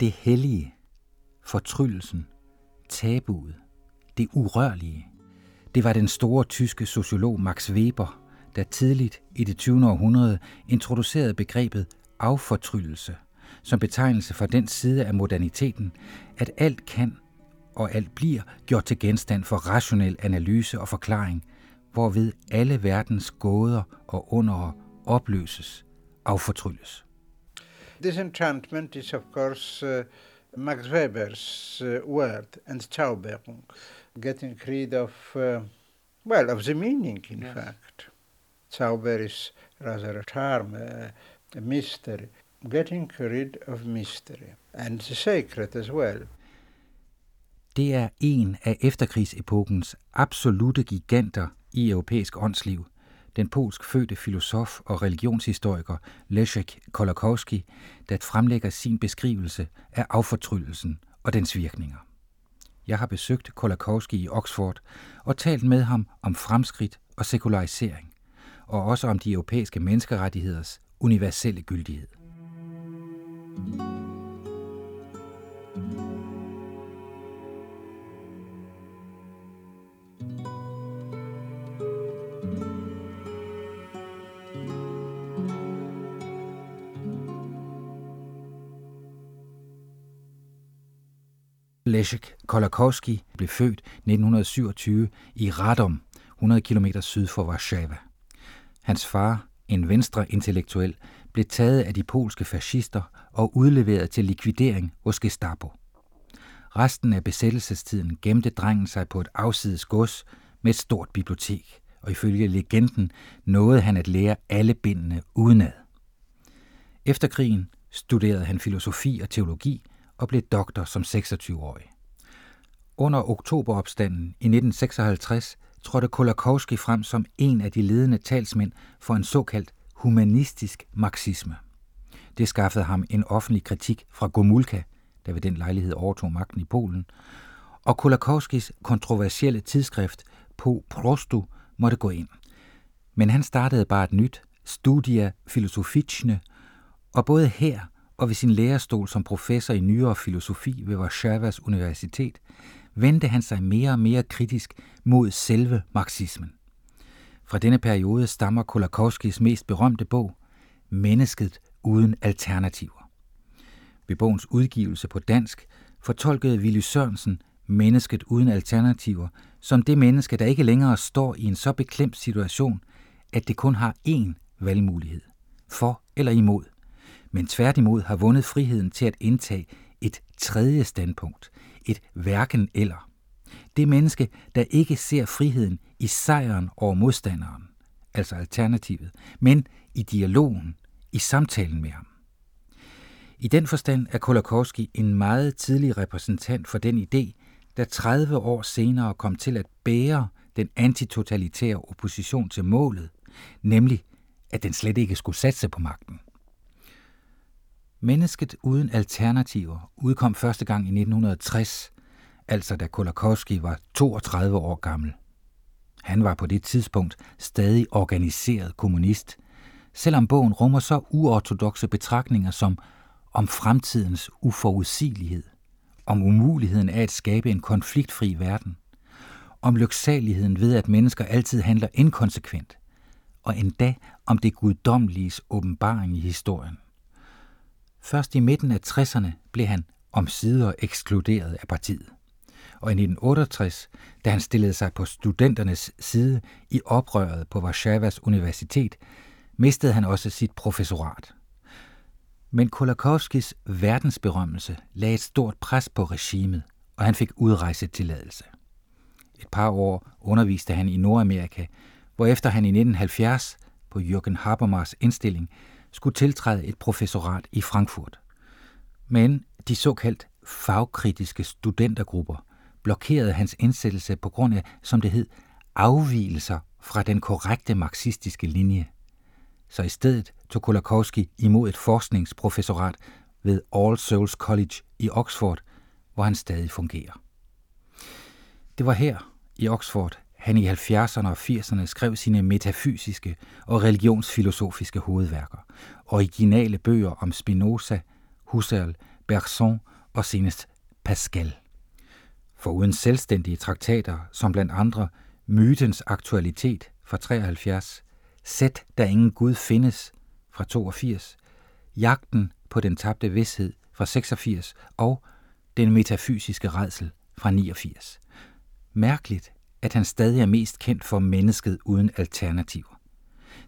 Det hellige, fortryllelsen, tabuet, det urørlige. Det var den store tyske sociolog Max Weber, der tidligt i det 20. århundrede introducerede begrebet affortryllelse som betegnelse for den side af moderniteten, at alt kan og alt bliver gjort til genstand for rationel analyse og forklaring, hvorved alle verdens gåder og undere opløses, affortrylles. Disenchantment is of course uh, Max Weber's uh, word and Zauberung, getting rid of, uh, well, of the meaning in yes. fact. Zauber is rather a charm, uh, a mystery, getting rid of mystery, and the sacred as well. Det er en af efterkrigsepokens absolute giganter i europæisk åndsliv, den polsk fødte filosof og religionshistoriker Leszek Kolakowski, der fremlægger sin beskrivelse af affortryllelsen og dens virkninger. Jeg har besøgt Kolakowski i Oxford og talt med ham om fremskridt og sekularisering, og også om de europæiske menneskerettigheders universelle gyldighed. Leszek Kolakowski blev født 1927 i Radom, 100 km syd for Warszawa. Hans far, en venstre intellektuel, blev taget af de polske fascister og udleveret til likvidering hos Gestapo. Resten af besættelsestiden gemte drengen sig på et afsides gods med et stort bibliotek, og ifølge legenden nåede han at lære alle bindene udenad. Efter krigen studerede han filosofi og teologi og blev doktor som 26-årig. Under oktoberopstanden i 1956 trådte Kolakowski frem som en af de ledende talsmænd for en såkaldt humanistisk marxisme. Det skaffede ham en offentlig kritik fra Gomulka, der ved den lejlighed overtog magten i Polen, og Kolakowskis kontroversielle tidsskrift Po Prostu måtte gå ind. Men han startede bare et nyt, Studia Filosoficzne, og både her og ved sin lærerstol som professor i nyere filosofi ved Warszawas Universitet, vendte han sig mere og mere kritisk mod selve marxismen. Fra denne periode stammer Kolakowskis mest berømte bog, Mennesket uden alternativer. Ved bogens udgivelse på dansk fortolkede Willy Sørensen Mennesket uden alternativer som det menneske, der ikke længere står i en så beklemt situation, at det kun har én valgmulighed, for eller imod, men tværtimod har vundet friheden til at indtage et tredje standpunkt, et hverken eller. Det menneske, der ikke ser friheden i sejren over modstanderen, altså alternativet, men i dialogen, i samtalen med ham. I den forstand er Kolakowski en meget tidlig repræsentant for den idé, der 30 år senere kom til at bære den antitotalitære opposition til målet, nemlig at den slet ikke skulle satse på magten. Mennesket uden alternativer udkom første gang i 1960, altså da Kolakowski var 32 år gammel. Han var på det tidspunkt stadig organiseret kommunist, selvom bogen rummer så uortodoxe betragtninger som om fremtidens uforudsigelighed, om umuligheden af at skabe en konfliktfri verden, om lyksaligheden ved, at mennesker altid handler inkonsekvent, og endda om det guddommelige åbenbaring i historien. Først i midten af 60'erne blev han omsider ekskluderet af partiet. Og i 1968, da han stillede sig på studenternes side i oprøret på Warszawas Universitet, mistede han også sit professorat. Men Kolakowskis verdensberømmelse lagde et stort pres på regimet, og han fik udrejsetilladelse. Et par år underviste han i Nordamerika, hvorefter han i 1970 på Jürgen Habermas indstilling skulle tiltræde et professorat i Frankfurt. Men de såkaldt fagkritiske studentergrupper blokerede hans indsættelse på grund af, som det hed, afvielser fra den korrekte marxistiske linje. Så i stedet tog Kolakowski imod et forskningsprofessorat ved All Souls College i Oxford, hvor han stadig fungerer. Det var her, i Oxford, han i 70'erne og 80'erne skrev sine metafysiske og religionsfilosofiske hovedværker, originale bøger om Spinoza, Husserl, Bergson og senest Pascal. For uden selvstændige traktater, som blandt andre Mytens aktualitet fra 73, Sæt der ingen Gud findes fra 82, Jagten på den tabte vidshed fra 86 og Den metafysiske redsel fra 89. Mærkeligt, at han stadig er mest kendt for mennesket uden alternativer.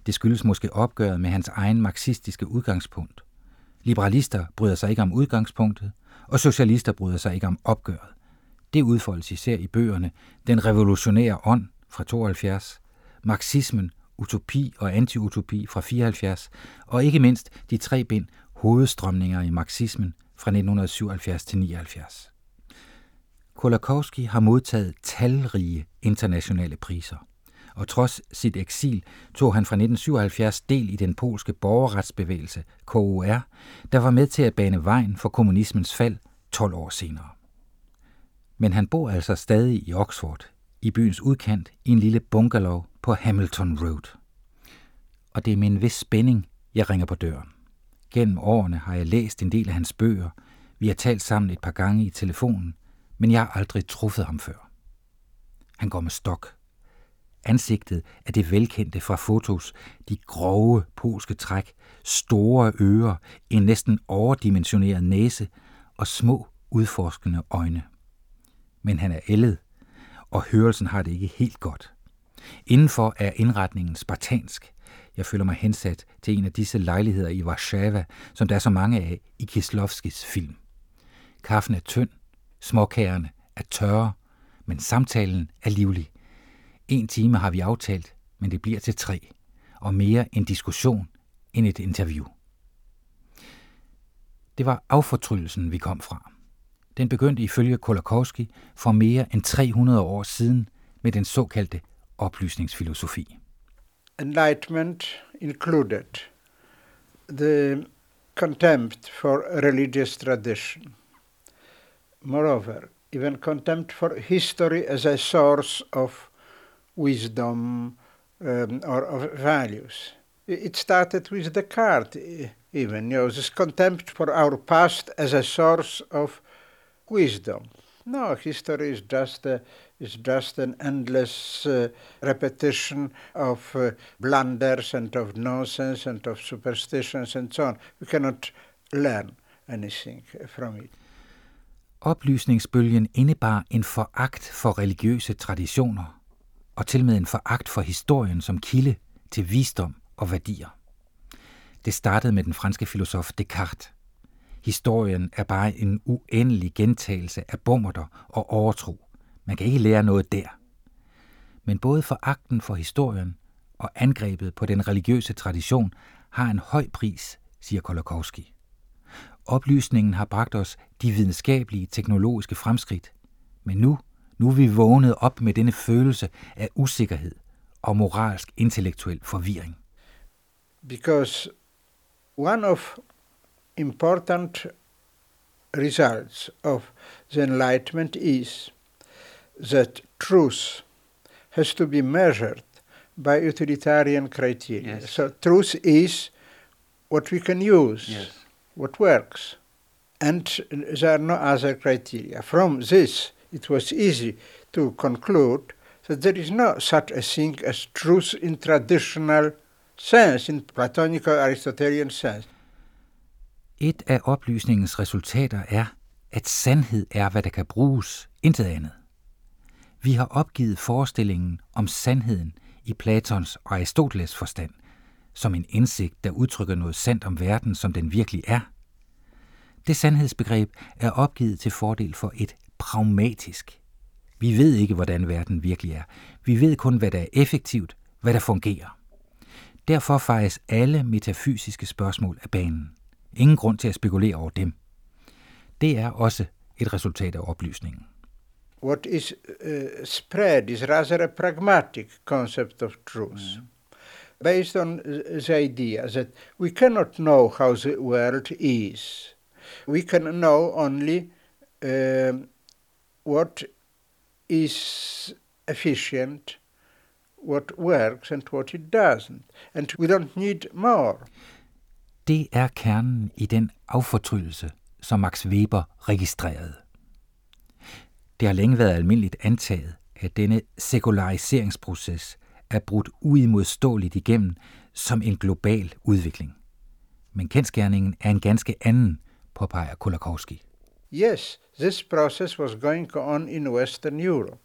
Det skyldes måske opgøret med hans egen marxistiske udgangspunkt. Liberalister bryder sig ikke om udgangspunktet, og socialister bryder sig ikke om opgøret. Det udfoldes især i bøgerne Den revolutionære ånd fra 72, Marxismen, Utopi og Antiutopi fra 74, og ikke mindst de tre bind Hovedstrømninger i marxismen fra 1977 til 79. Kolakowski har modtaget talrige internationale priser, og trods sit eksil tog han fra 1977 del i den polske borgerretsbevægelse KOR, der var med til at bane vejen for kommunismens fald 12 år senere. Men han bor altså stadig i Oxford, i byens udkant, i en lille bungalow på Hamilton Road. Og det er med en vis spænding, jeg ringer på døren. Gennem årene har jeg læst en del af hans bøger, vi har talt sammen et par gange i telefonen, men jeg har aldrig truffet ham før. Han går med stok. Ansigtet er det velkendte fra fotos, de grove polske træk, store ører, en næsten overdimensioneret næse og små udforskende øjne. Men han er ældet, og hørelsen har det ikke helt godt. Indenfor er indretningen spartansk. Jeg føler mig hensat til en af disse lejligheder i Warszawa, som der er så mange af i Kislovskis film. Kaffen er tynd, småkagerne er tørre, men samtalen er livlig. En time har vi aftalt, men det bliver til tre, og mere en diskussion end et interview. Det var affortryllelsen, vi kom fra. Den begyndte ifølge Kolakowski for mere end 300 år siden med den såkaldte oplysningsfilosofi. Enlightenment included the contempt for religious tradition. Moreover, even contempt for history as a source of wisdom um, or of values. It started with Descartes, even, you know, this contempt for our past as a source of wisdom. No, history is just a, is just an endless uh, repetition of uh, blunders and of nonsense and of superstitions and so on. We cannot learn anything from it. Oplysningsbølgen indebar en foragt for religiøse traditioner, og til med en foragt for historien som kilde til visdom og værdier. Det startede med den franske filosof Descartes. Historien er bare en uendelig gentagelse af bummerter og overtro. Man kan ikke lære noget der. Men både foragten for historien og angrebet på den religiøse tradition har en høj pris, siger Kolakowski. Oplysningen har bragt os de videnskabelige teknologiske fremskridt, men nu, nu er vi vågnet op med denne følelse af usikkerhed og moralsk intellektuel forvirring. Because one of important results of the Enlightenment is that truth has to be measured by utilitarian criteria. Yes. So truth is what we can use, Yes what works. And there are no other criteria. From this, it was easy to conclude that there is no such a thing as truth in traditional sense, in Platonic or Aristotelian sense. Et af oplysningens resultater er, at sandhed er, hvad der kan bruges, intet andet. Vi har opgivet forestillingen om sandheden i Platons og Aristoteles forstand, som en indsigt, der udtrykker noget sandt om verden, som den virkelig er. Det sandhedsbegreb er opgivet til fordel for et pragmatisk. Vi ved ikke, hvordan verden virkelig er. Vi ved kun, hvad der er effektivt, hvad der fungerer. Derfor fejes alle metafysiske spørgsmål af banen. Ingen grund til at spekulere over dem. Det er også et resultat af oplysningen. What is uh, spread is rather a pragmatic concept of truth, based on uh, the idea that we cannot know how the world is. We can know only um what is efficient, what works, and what it doesn't. And we don't need more. Det er kernen i den affortrydelse, som Max Weber registrerede. Det har længe været almindeligt antaget, at denne sekulariseringsproces er brudt uimodståeligt igennem som en global udvikling. Men kendskærningen er en ganske anden, påpeger Kolakowski. Yes, this process was going on in Western Europe,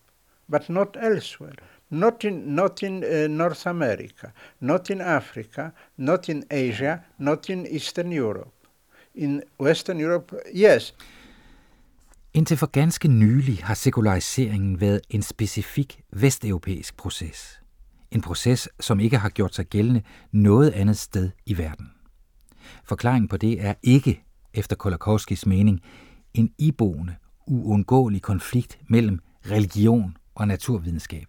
but not elsewhere. Not in, not in uh, North America, not in Africa, not in Asia, not in Eastern Europe. In Western Europe, yes. Indtil for ganske nylig har sekulariseringen været en specifik vesteuropæisk proces. En proces, som ikke har gjort sig gældende noget andet sted i verden. Forklaringen på det er ikke, efter Kolakowskis mening, en iboende, uundgåelig konflikt mellem religion og naturvidenskab.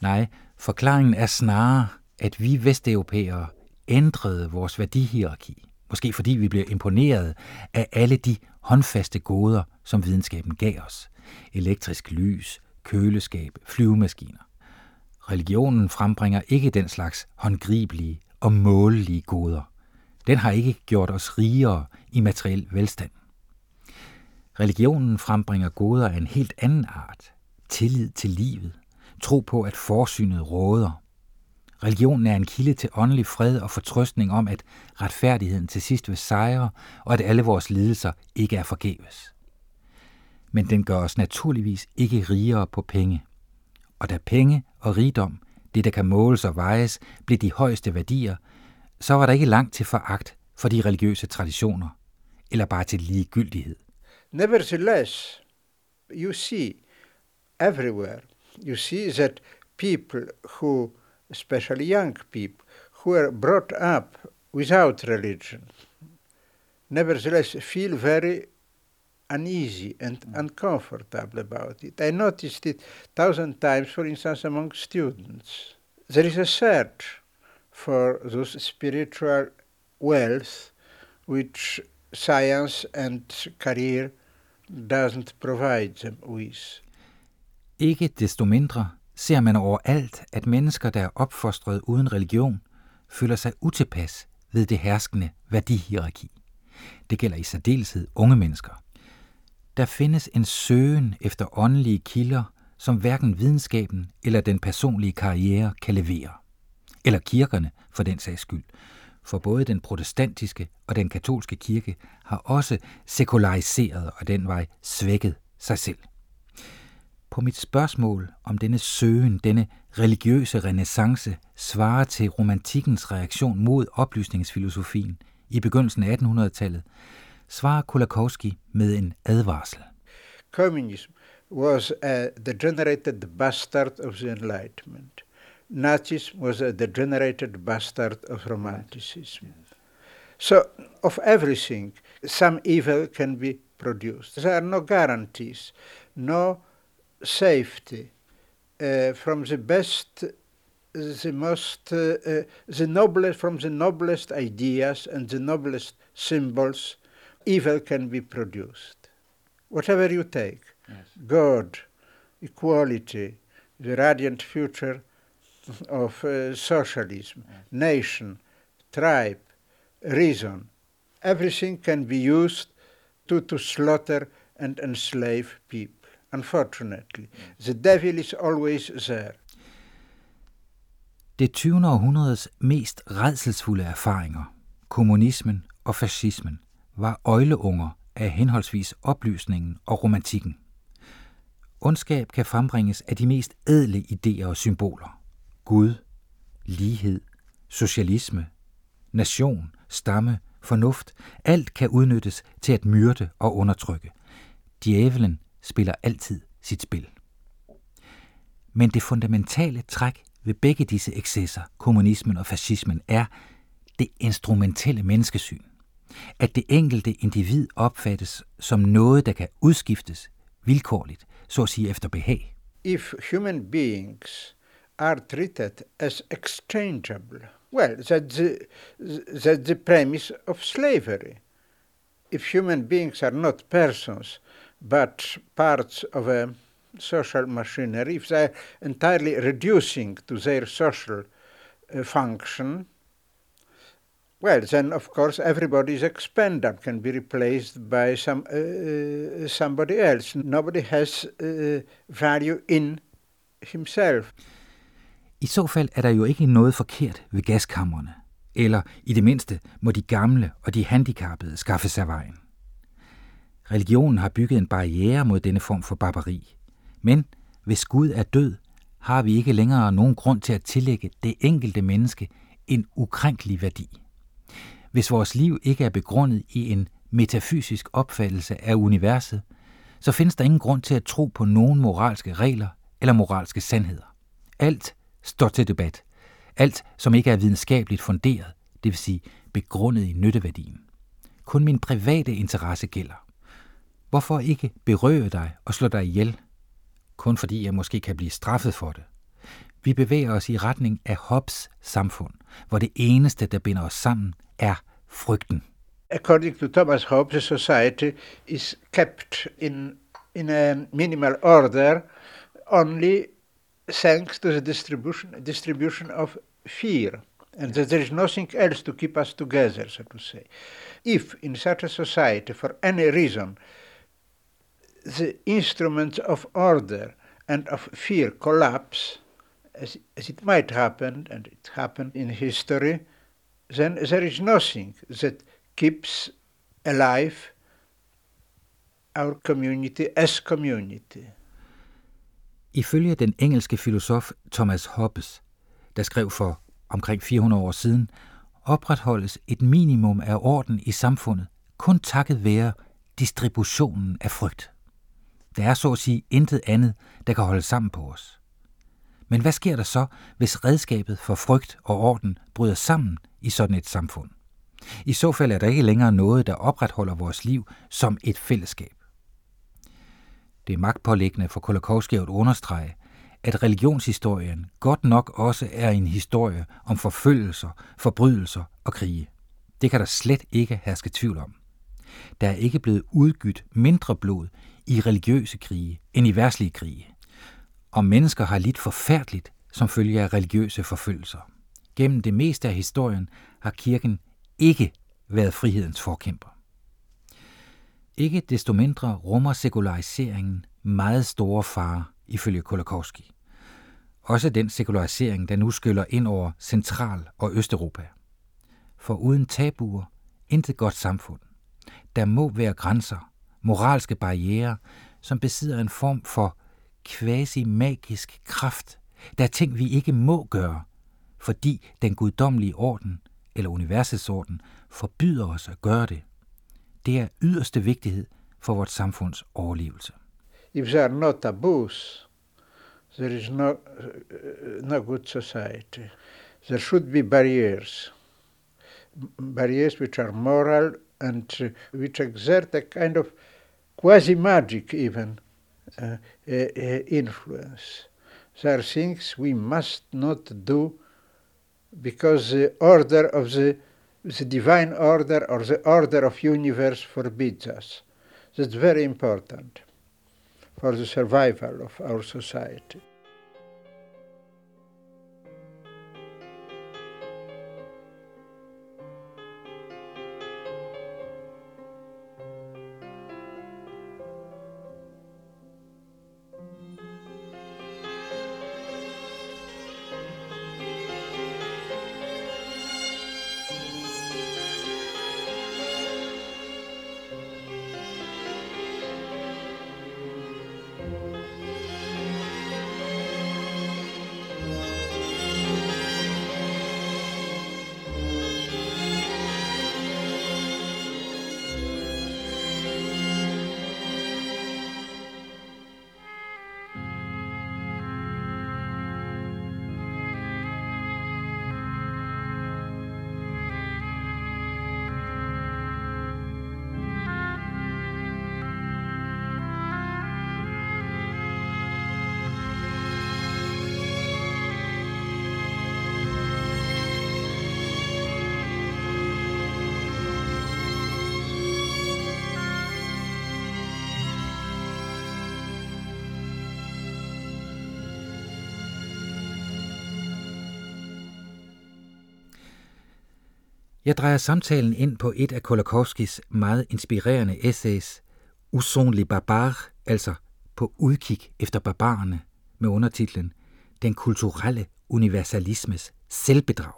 Nej, forklaringen er snarere, at vi vesteuropæere ændrede vores værdihierarki. Måske fordi vi blev imponeret af alle de håndfaste goder, som videnskaben gav os. Elektrisk lys, køleskab, flyvemaskiner. Religionen frembringer ikke den slags håndgribelige og målelige goder. Den har ikke gjort os rigere i materiel velstand. Religionen frembringer goder af en helt anden art. Tillid til livet. Tro på, at forsynet råder. Religionen er en kilde til åndelig fred og fortrøstning om, at retfærdigheden til sidst vil sejre, og at alle vores lidelser ikke er forgæves. Men den gør os naturligvis ikke rigere på penge. Og da penge og rigdom, det der kan måles og vejes, blev de højeste værdier, så var der ikke langt til foragt for de religiøse traditioner, eller bare til ligegyldighed. Nevertheless, you see everywhere, you see that people who, especially young people, who are brought up without religion, nevertheless feel very uneasy and mm. uncomfortable about it. I noticed it thousand times, for instance, among students. There is a search for those spiritual wealth which science and career doesn't provide them with. Ikke desto mindre ser man overalt, at mennesker, der er opfostret uden religion, føler sig utilpas ved det herskende værdihierarki. Det gælder i særdeleshed unge mennesker. Der findes en søgen efter åndelige kilder, som hverken videnskaben eller den personlige karriere kan levere. Eller kirkerne, for den sags skyld. For både den protestantiske og den katolske kirke har også sekulariseret og den vej svækket sig selv. På mit spørgsmål om denne søgen, denne religiøse renaissance, svarer til romantikkens reaktion mod oplysningsfilosofien i begyndelsen af 1800-tallet, svarer Kolakowski med en advarsel. Communism was uh, the generated bastard of the Enlightenment. Nazism was a degenerated bastard of Romanticism. So, of everything, some evil can be produced. There are no guarantees, no safety uh, from the best, the most, uh, uh, the noblest, from the noblest ideas and the noblest symbols, evil can be produced. Whatever you take, yes. God, equality, the radiant future of uh, socialism, yes. nation, tribe, reason, everything can be used to, to slaughter and enslave people. Unfortunately, the devil is always there. Det 20. århundredes mest redselsfulde erfaringer, kommunismen og fascismen, var øjleunger af henholdsvis oplysningen og romantikken. Ondskab kan frembringes af de mest ædle idéer og symboler. Gud, lighed, socialisme, nation, stamme, fornuft, alt kan udnyttes til at myrde og undertrykke. Djævelen spiller altid sit spil. Men det fundamentale træk ved begge disse ekscesser, kommunismen og fascismen, er det instrumentelle menneskesyn. At det enkelte individ opfattes som noget, der kan udskiftes vilkårligt, så at sige efter behag. If human beings are treated as exchangeable, well, that's the, that's the premise of slavery. If human beings are not persons, but parts of a social machinery, if they're entirely reducing to their social uh, function, well, then of course everybody's expendable can be replaced by some uh, uh, somebody else. Nobody has uh, value in himself. I så fald er der jo ikke noget forkert ved gaskammerne, eller i det mindste må de gamle og de handicappede skaffe sig vejen. Religionen har bygget en barriere mod denne form for barbari. Men hvis Gud er død, har vi ikke længere nogen grund til at tillægge det enkelte menneske en ukrænkelig værdi. Hvis vores liv ikke er begrundet i en metafysisk opfattelse af universet, så findes der ingen grund til at tro på nogen moralske regler eller moralske sandheder. Alt står til debat. Alt, som ikke er videnskabeligt funderet, det vil sige begrundet i nytteværdien. Kun min private interesse gælder. Hvorfor ikke berøve dig og slå dig ihjel? Kun fordi jeg måske kan blive straffet for det. Vi bevæger os i retning af Hobbes samfund, hvor det eneste, der binder os sammen, er frygten. According to Thomas Hobbes, society is kept in, in a minimal order only thanks to the distribution, distribution of fear. And that there is nothing else to keep us together, so to say. If in such a society, for any reason, the instruments of order and of fear collapse, as, as it might happen, and it happened in history, then there is nothing that keeps alive our community as community. Ifølge den engelske filosof Thomas Hobbes, der skrev for omkring 400 år siden, opretholdes et minimum af orden i samfundet kun takket være distributionen af frygt. Der er så at sige intet andet, der kan holde sammen på os. Men hvad sker der så, hvis redskabet for frygt og orden bryder sammen i sådan et samfund? I så fald er der ikke længere noget, der opretholder vores liv som et fællesskab. Det er magtpålæggende for Kolakowski at understrege, at religionshistorien godt nok også er en historie om forfølgelser, forbrydelser og krige. Det kan der slet ikke herske tvivl om. Der er ikke blevet udgydt mindre blod i religiøse krige end i værtslige krige. Og mennesker har lidt forfærdeligt som følge af religiøse forfølgelser. Gennem det meste af historien har kirken ikke været frihedens forkæmper. Ikke desto mindre rummer sekulariseringen meget store fare, ifølge Kolakowski. Også den sekularisering, der nu skyller ind over Central- og Østeuropa. For uden tabuer, intet godt samfund. Der må være grænser, moralske barriere, som besidder en form for quasi-magisk kraft. Der er ting, vi ikke må gøre, fordi den guddommelige orden eller universets orden forbyder os at gøre det. Det er yderste vigtighed for vores samfunds overlevelse. If there are no taboos, there is no, no good society. There should be barriers, barriers which are moral and which exert a kind of quasi-magic even uh, uh, uh influence. There are things we must not do because the order of the, the divine order or the order of universe forbids us. That's very important for the survival of our society. Jeg drejer samtalen ind på et af Kolakowskis meget inspirerende essays, Où les barbares, altså på udkig efter barbarerne, med undertitlen Den kulturelle universalismes selvbedrag.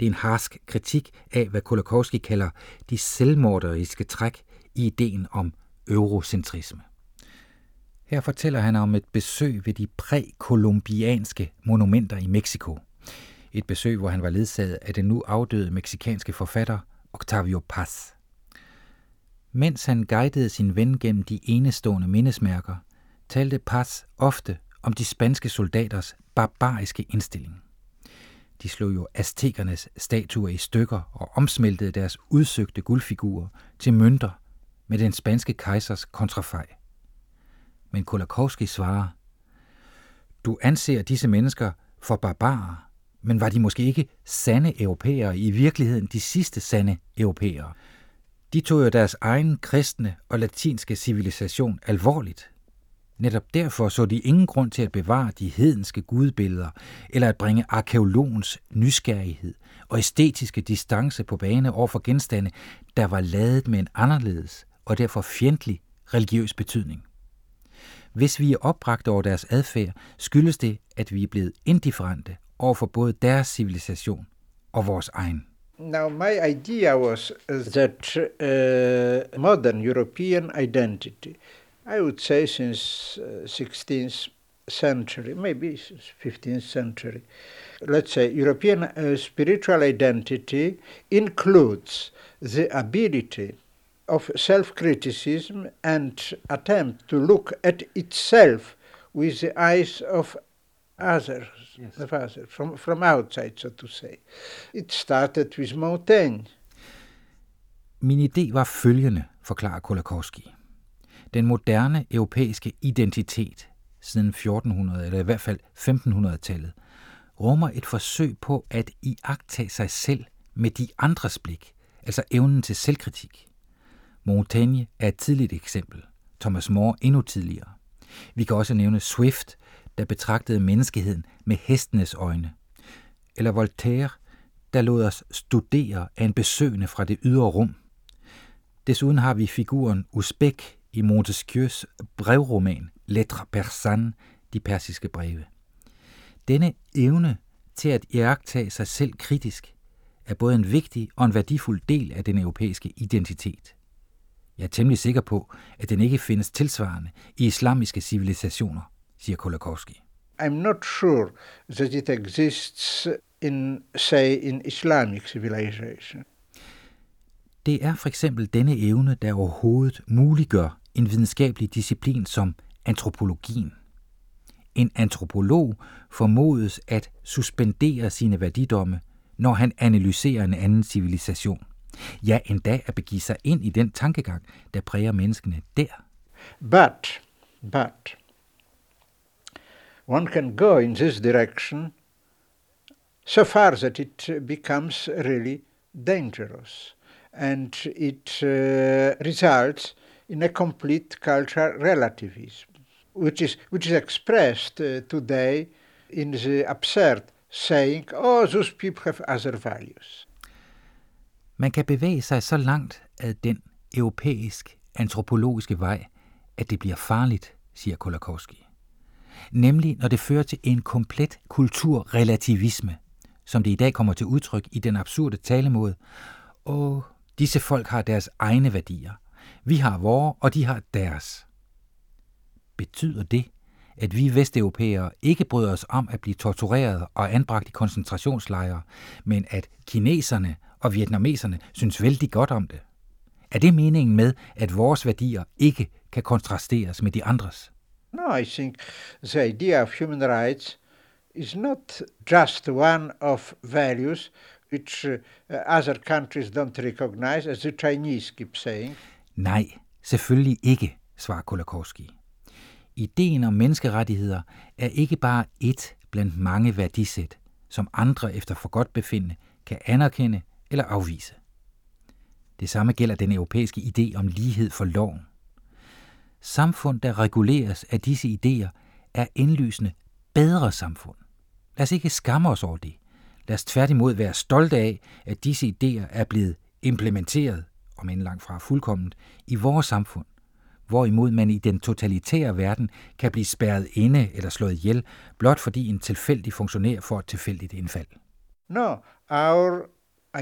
Det er en harsk kritik af, hvad Kolakowski kalder de selvmorderiske træk i ideen om eurocentrisme. Her fortæller han om et besøg ved de prækolumbianske monumenter i Mexico. Et besøg, hvor han var ledsaget af den nu afdøde meksikanske forfatter Octavio Paz. Mens han guidede sin ven gennem de enestående mindesmærker, talte Paz ofte om de spanske soldaters barbariske indstilling. De slog jo aztekernes statuer i stykker og omsmeltede deres udsøgte guldfigurer til mønter med den spanske kejsers kontrafej. Men Kolakowski svarer, du anser disse mennesker for barbarer, men var de måske ikke sande europæere, i virkeligheden de sidste sande europæere? De tog jo deres egen kristne og latinske civilisation alvorligt. Netop derfor så de ingen grund til at bevare de hedenske gudbilleder, eller at bringe arkeologens nysgerrighed og æstetiske distance på bane over for genstande, der var ladet med en anderledes og derfor fjendtlig religiøs betydning. Hvis vi er opbragt over deres adfærd, skyldes det, at vi er blevet indifferente over for både deres civilisation og vores egen. Now, my idea was that uh, modern European identity, I would say since uh, 16th century, maybe 15th century, let's say European uh, spiritual identity includes the ability of self criticism and attempt to look at itself with the eyes of others, yes. of others from, from outside, so to say. It started with Montaigne. Min idé var følgende, forklarer Kolakowski. Den moderne europæiske identitet siden 1400, eller i hvert fald 1500-tallet, rummer et forsøg på at iagtage sig selv med de andres blik, altså evnen til selvkritik. Montaigne er et tidligt eksempel, Thomas More endnu tidligere. Vi kan også nævne Swift, der betragtede menneskeheden med hestenes øjne. Eller Voltaire, der lod os studere af en besøgende fra det ydre rum. Desuden har vi figuren Uzbek i Montesquieus brevroman Lettre persane, de persiske breve. Denne evne til at iagtage sig selv kritisk er både en vigtig og en værdifuld del af den europæiske identitet. Jeg er temmelig sikker på, at den ikke findes tilsvarende i islamiske civilisationer, siger Kolakowski. I'm not sure that it exists in, say, in Islamic civilization. Det er for eksempel denne evne, der overhovedet muliggør en videnskabelig disciplin som antropologien. En antropolog formodes at suspendere sine værdidomme, når han analyserer en anden civilisation. Ja, endda at begive sig ind i den tankegang, der præger menneskene der. But, but, one can go in this direction so far that it becomes really dangerous and it uh, results in a complete cultural relativism, which is, which is expressed uh, today in the absurd saying, oh, those people have other values. Man kan bevæge sig så langt ad den europæisk antropologiske vej, at det bliver farligt, siger Kolakowski. Nemlig når det fører til en komplet kulturrelativisme, som det i dag kommer til udtryk i den absurde talemåde, og disse folk har deres egne værdier. Vi har vores, og de har deres. Betyder det, at vi vesteuropæere ikke bryder os om at blive tortureret og anbragt i koncentrationslejre, men at kineserne og vietnameserne synes vældig godt om det. Er det meningen med, at vores værdier ikke kan kontrasteres med de andres? No, I think the idea of human rights is not just one of values which uh, other countries don't recognize, as the Chinese keep saying. Nej, selvfølgelig ikke, svarer Kolakowski. Ideen om menneskerettigheder er ikke bare et blandt mange værdisæt, som andre efter for godt befinde kan anerkende eller afvise. Det samme gælder den europæiske idé om lighed for loven. Samfund, der reguleres af disse idéer, er indlysende bedre samfund. Lad os ikke skamme os over det. Lad os tværtimod være stolte af, at disse idéer er blevet implementeret, om end langt fra fuldkomment, i vores samfund, hvorimod man i den totalitære verden kan blive spærret inde eller slået ihjel, blot fordi en tilfældig funktionær får et tilfældigt indfald. No, our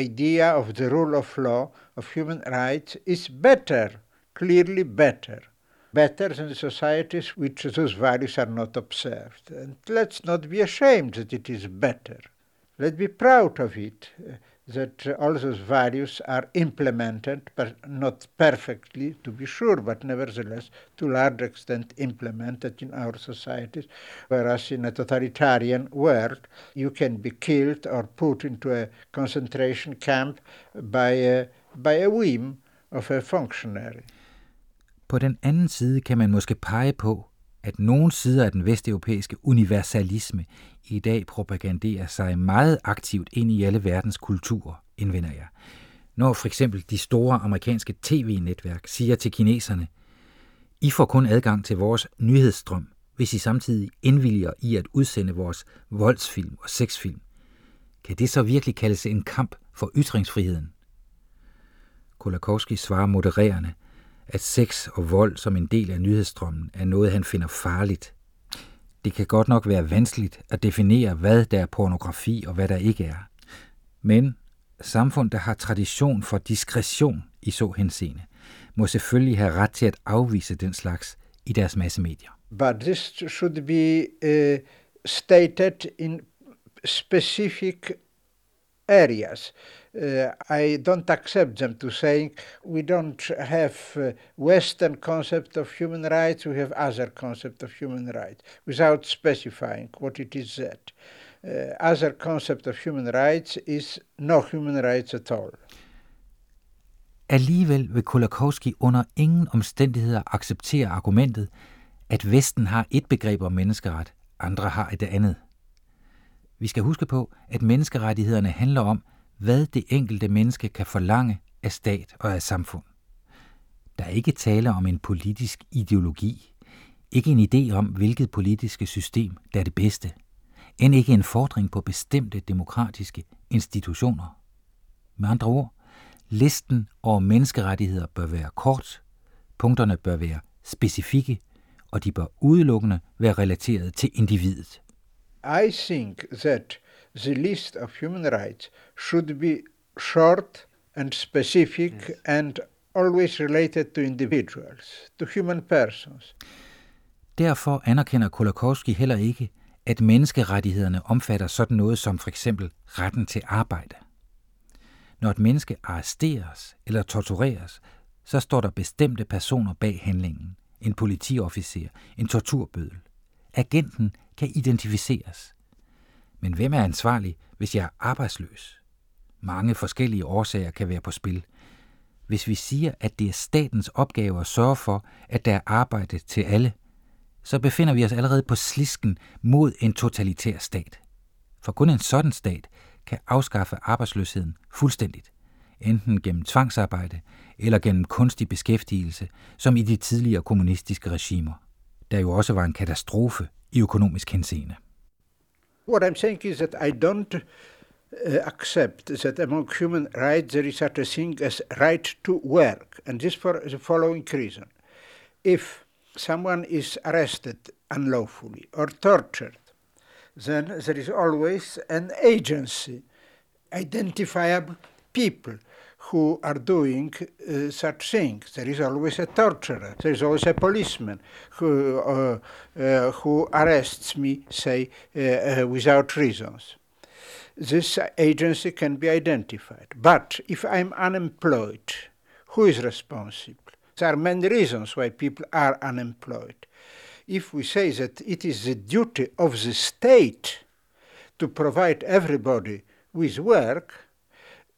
idea of the rule of law, of human rights, is better, clearly better. Better than societies which those values are not observed. And let's not be ashamed that it is better. Let's be proud of it uh, that all those values are implemented, but not perfectly to be sure, but nevertheless to a large extent implemented in our societies. Whereas in a totalitarian world, you can be killed or put into a concentration camp by a, by a whim of a functionary. På den anden side kan man måske pege på, at nogle sider af den vesteuropæiske universalisme i dag propaganderer sig meget aktivt ind i alle verdens kulturer, indvender jeg. Når for eksempel de store amerikanske tv-netværk siger til kineserne, I får kun adgang til vores nyhedsstrøm, hvis I samtidig indvilliger i at udsende vores voldsfilm og sexfilm. Kan det så virkelig kaldes en kamp for ytringsfriheden? Kolakowski svarer modererende, at sex og vold som en del af nyhedsstrømmen er noget, han finder farligt. Det kan godt nok være vanskeligt at definere, hvad der er pornografi og hvad der ikke er. Men samfund, der har tradition for diskretion i så henseende, må selvfølgelig have ret til at afvise den slags i deres massemedier. But this should be uh, stated in specific areas. Uh, I don't accept them to saying we don't have uh, Western concept of human rights, we have other concept of human rights, without specifying what it is that. Uh, other concept of human rights is no human rights at all. Alligevel vil Kolakowski under ingen omstændigheder acceptere argumentet, at Vesten har et begreb om menneskeret, andre har et andet. Vi skal huske på, at menneskerettighederne handler om, hvad det enkelte menneske kan forlange af stat og af samfund. Der er ikke tale om en politisk ideologi, ikke en idé om, hvilket politiske system der er det bedste, end ikke en fordring på bestemte demokratiske institutioner. Med andre ord, listen over menneskerettigheder bør være kort, punkterne bør være specifikke, og de bør udelukkende være relateret til individet. I think that the list of human rights should be short and specific yes. and always related to individuals, to human persons. Derfor anerkender Kolakowski heller ikke, at menneskerettighederne omfatter sådan noget som for eksempel retten til arbejde. Når et menneske arresteres eller tortureres, så står der bestemte personer bag handlingen. En politiofficer, en torturbødel. Agenten kan identificeres. Men hvem er ansvarlig, hvis jeg er arbejdsløs? Mange forskellige årsager kan være på spil. Hvis vi siger, at det er statens opgave at sørge for, at der er arbejde til alle, så befinder vi os allerede på slisken mod en totalitær stat. For kun en sådan stat kan afskaffe arbejdsløsheden fuldstændigt, enten gennem tvangsarbejde eller gennem kunstig beskæftigelse, som i de tidligere kommunistiske regimer, der jo også var en katastrofe i økonomisk henseende. What I'm saying is that I don't uh, accept that among human rights there is such a thing as right to work, and this for the following reason. If someone is arrested unlawfully or tortured, then there is always an agency, identifiable people who are doing uh, such things. There is always a torturer. There is always a policeman who, uh, uh, who arrests me, say, uh, uh, without reasons. This agency can be identified. But if I'm unemployed, who is responsible? There are many reasons why people are unemployed. If we say that it is the duty of the state to provide everybody with work,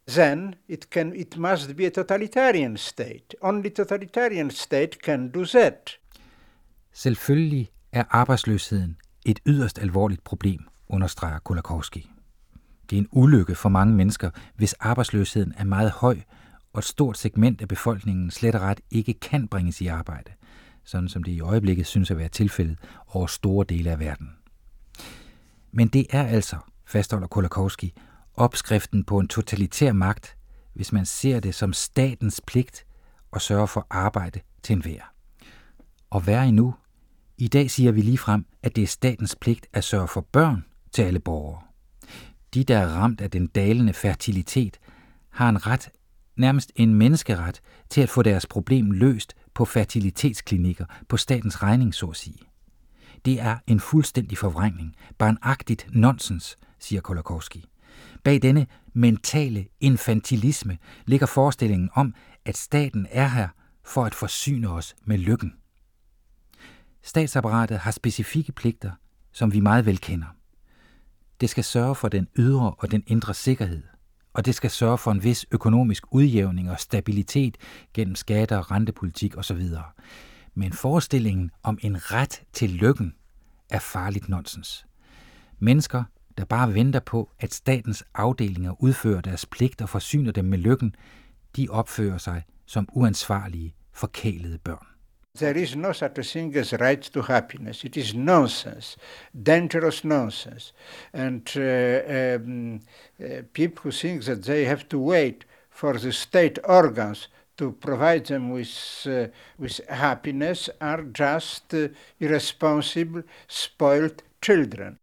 then it, can, it must be a totalitarian state. Only totalitarian state can do that. Selvfølgelig er arbejdsløsheden et yderst alvorligt problem, understreger Kolakowski. Det er en ulykke for mange mennesker, hvis arbejdsløsheden er meget høj, og et stort segment af befolkningen slet og ret ikke kan bringes i arbejde, sådan som det i øjeblikket synes at være tilfældet over store dele af verden. Men det er altså, fastholder Kolakowski, opskriften på en totalitær magt, hvis man ser det som statens pligt at sørge for arbejde til enhver. Og værre endnu, i dag siger vi lige frem, at det er statens pligt at sørge for børn til alle borgere. De, der er ramt af den dalende fertilitet, har en ret, nærmest en menneskeret, til at få deres problem løst på fertilitetsklinikker på statens regning, så at sige. Det er en fuldstændig forvrængning, barnagtigt nonsens, siger Kolakowski. Bag denne mentale infantilisme ligger forestillingen om, at staten er her for at forsyne os med lykken. Statsapparatet har specifikke pligter, som vi meget vel kender. Det skal sørge for den ydre og den indre sikkerhed, og det skal sørge for en vis økonomisk udjævning og stabilitet gennem skatter, rentepolitik osv. Men forestillingen om en ret til lykken er farligt nonsens. Mennesker, der bare venter på, at statens afdelinger udfører deres pligt og forsyner dem med lykken, de opfører sig som uansvarlige, forkælede børn. There is no such a thing as right to happiness. It is nonsense, dangerous nonsense. And uh, um, uh, people who think that they have to wait for the state organs to provide them with, uh, with happiness are just uh, irresponsible, spoiled children.